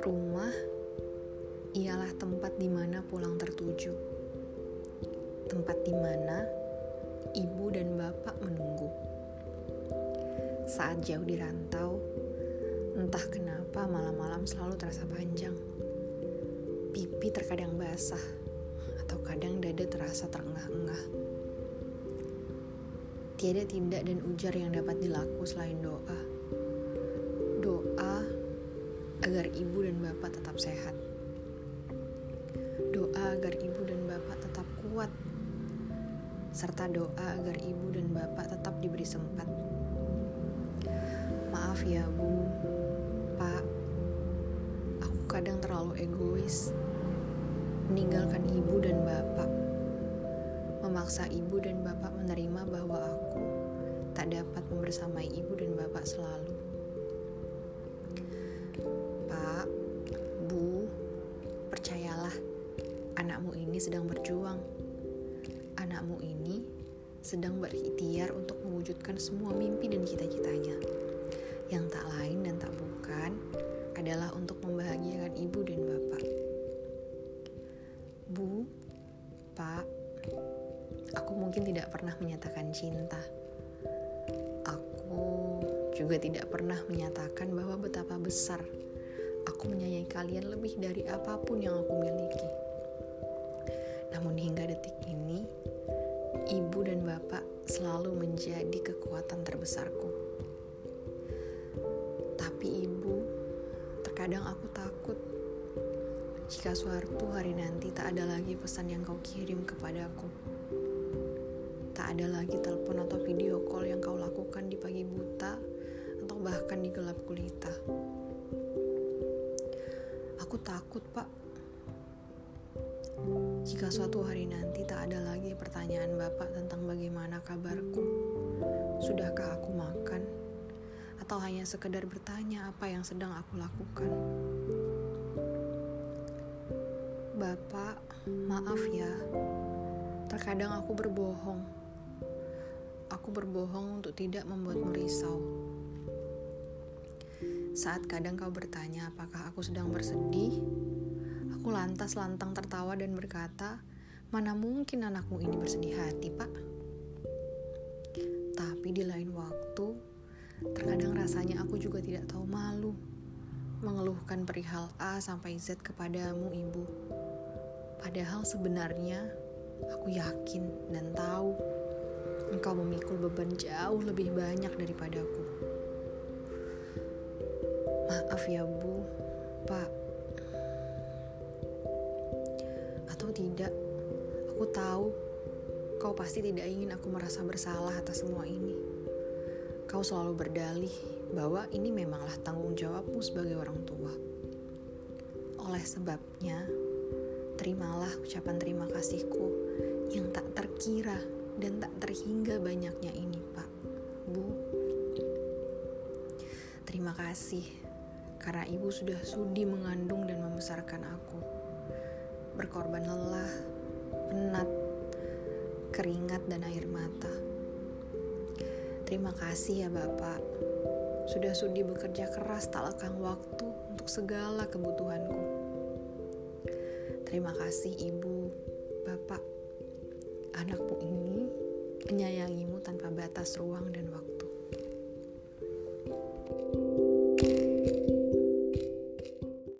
Rumah ialah tempat di mana pulang tertuju. Tempat di mana ibu dan bapak menunggu. Saat jauh di rantau, entah kenapa malam-malam selalu terasa panjang. Pipi terkadang basah, atau kadang dada terasa terengah-engah. Tiada tindak dan ujar yang dapat dilaku selain doa. Doa agar ibu dan bapak tetap sehat. Doa agar ibu dan bapak tetap kuat. Serta doa agar ibu dan bapak tetap diberi sempat. Maaf ya, Bu. Pak. Aku kadang terlalu egois. Meninggalkan ibu dan bapak. Memaksa ibu dan bapak menerima bahwa aku tak dapat membersamai ibu dan bapak selalu. Percayalah, anakmu ini sedang berjuang. Anakmu ini sedang berikhtiar untuk mewujudkan semua mimpi dan cita-citanya. Yang tak lain dan tak bukan adalah untuk membahagiakan ibu dan bapak. Bu, Pak, mungkin tidak pernah menyatakan cinta. Aku juga tidak pernah menyatakan bahwa betapa besar aku menyayangi kalian lebih dari apa pun yang aku miliki. Namun hingga detik ini, ibu dan bapak selalu menjadi kekuatan terbesarku. Tapi ibu, terkadang aku takut jika suatu hari nanti tak ada lagi pesan yang kau kirim kepadaku. Tak ada lagi telepon atau video call yang kau lakukan di pagi buta atau bahkan di gelap gulita. Aku takut, Pak. Jika suatu hari nanti tak ada lagi pertanyaan Bapak tentang bagaimana kabarku, sudahkah aku makan, atau hanya sekedar bertanya apa yang sedang aku lakukan. Bapak, maaf ya. Terkadang aku berbohong. Aku berbohong untuk tidak membuatmu risau. Saat kadang kau bertanya apakah aku sedang bersedih, aku lantas lantang tertawa dan berkata, mana mungkin anakmu ini bersedih hati, Pak? Tapi di lain waktu, terkadang rasanya aku juga tidak tahu malu mengeluhkan perihal A sampai Z kepadamu, Ibu. Padahal sebenarnya aku yakin dan tahu engkau memikul beban jauh lebih banyak daripadaku. Maaf ya bu, pak. Atau tidak, aku tahu kau pasti tidak ingin aku merasa bersalah atas semua ini. Kau selalu berdalih bahwa ini memanglah tanggung jawabmu sebagai orang tua. Oleh sebabnya, terimalah ucapan terima kasihku yang tak terkira dan tak terhingga banyaknya ini, Pak. Bu, terima kasih karena ibu sudah sudi mengandung dan membesarkan aku. Berkorban lelah, penat, keringat, dan air mata. Terima kasih ya Bapak, sudah sudi bekerja keras tak lekang waktu untuk segala kebutuhanku. Terima kasih Ibu, Bapak, menyayangimu tanpa batas ruang dan waktu.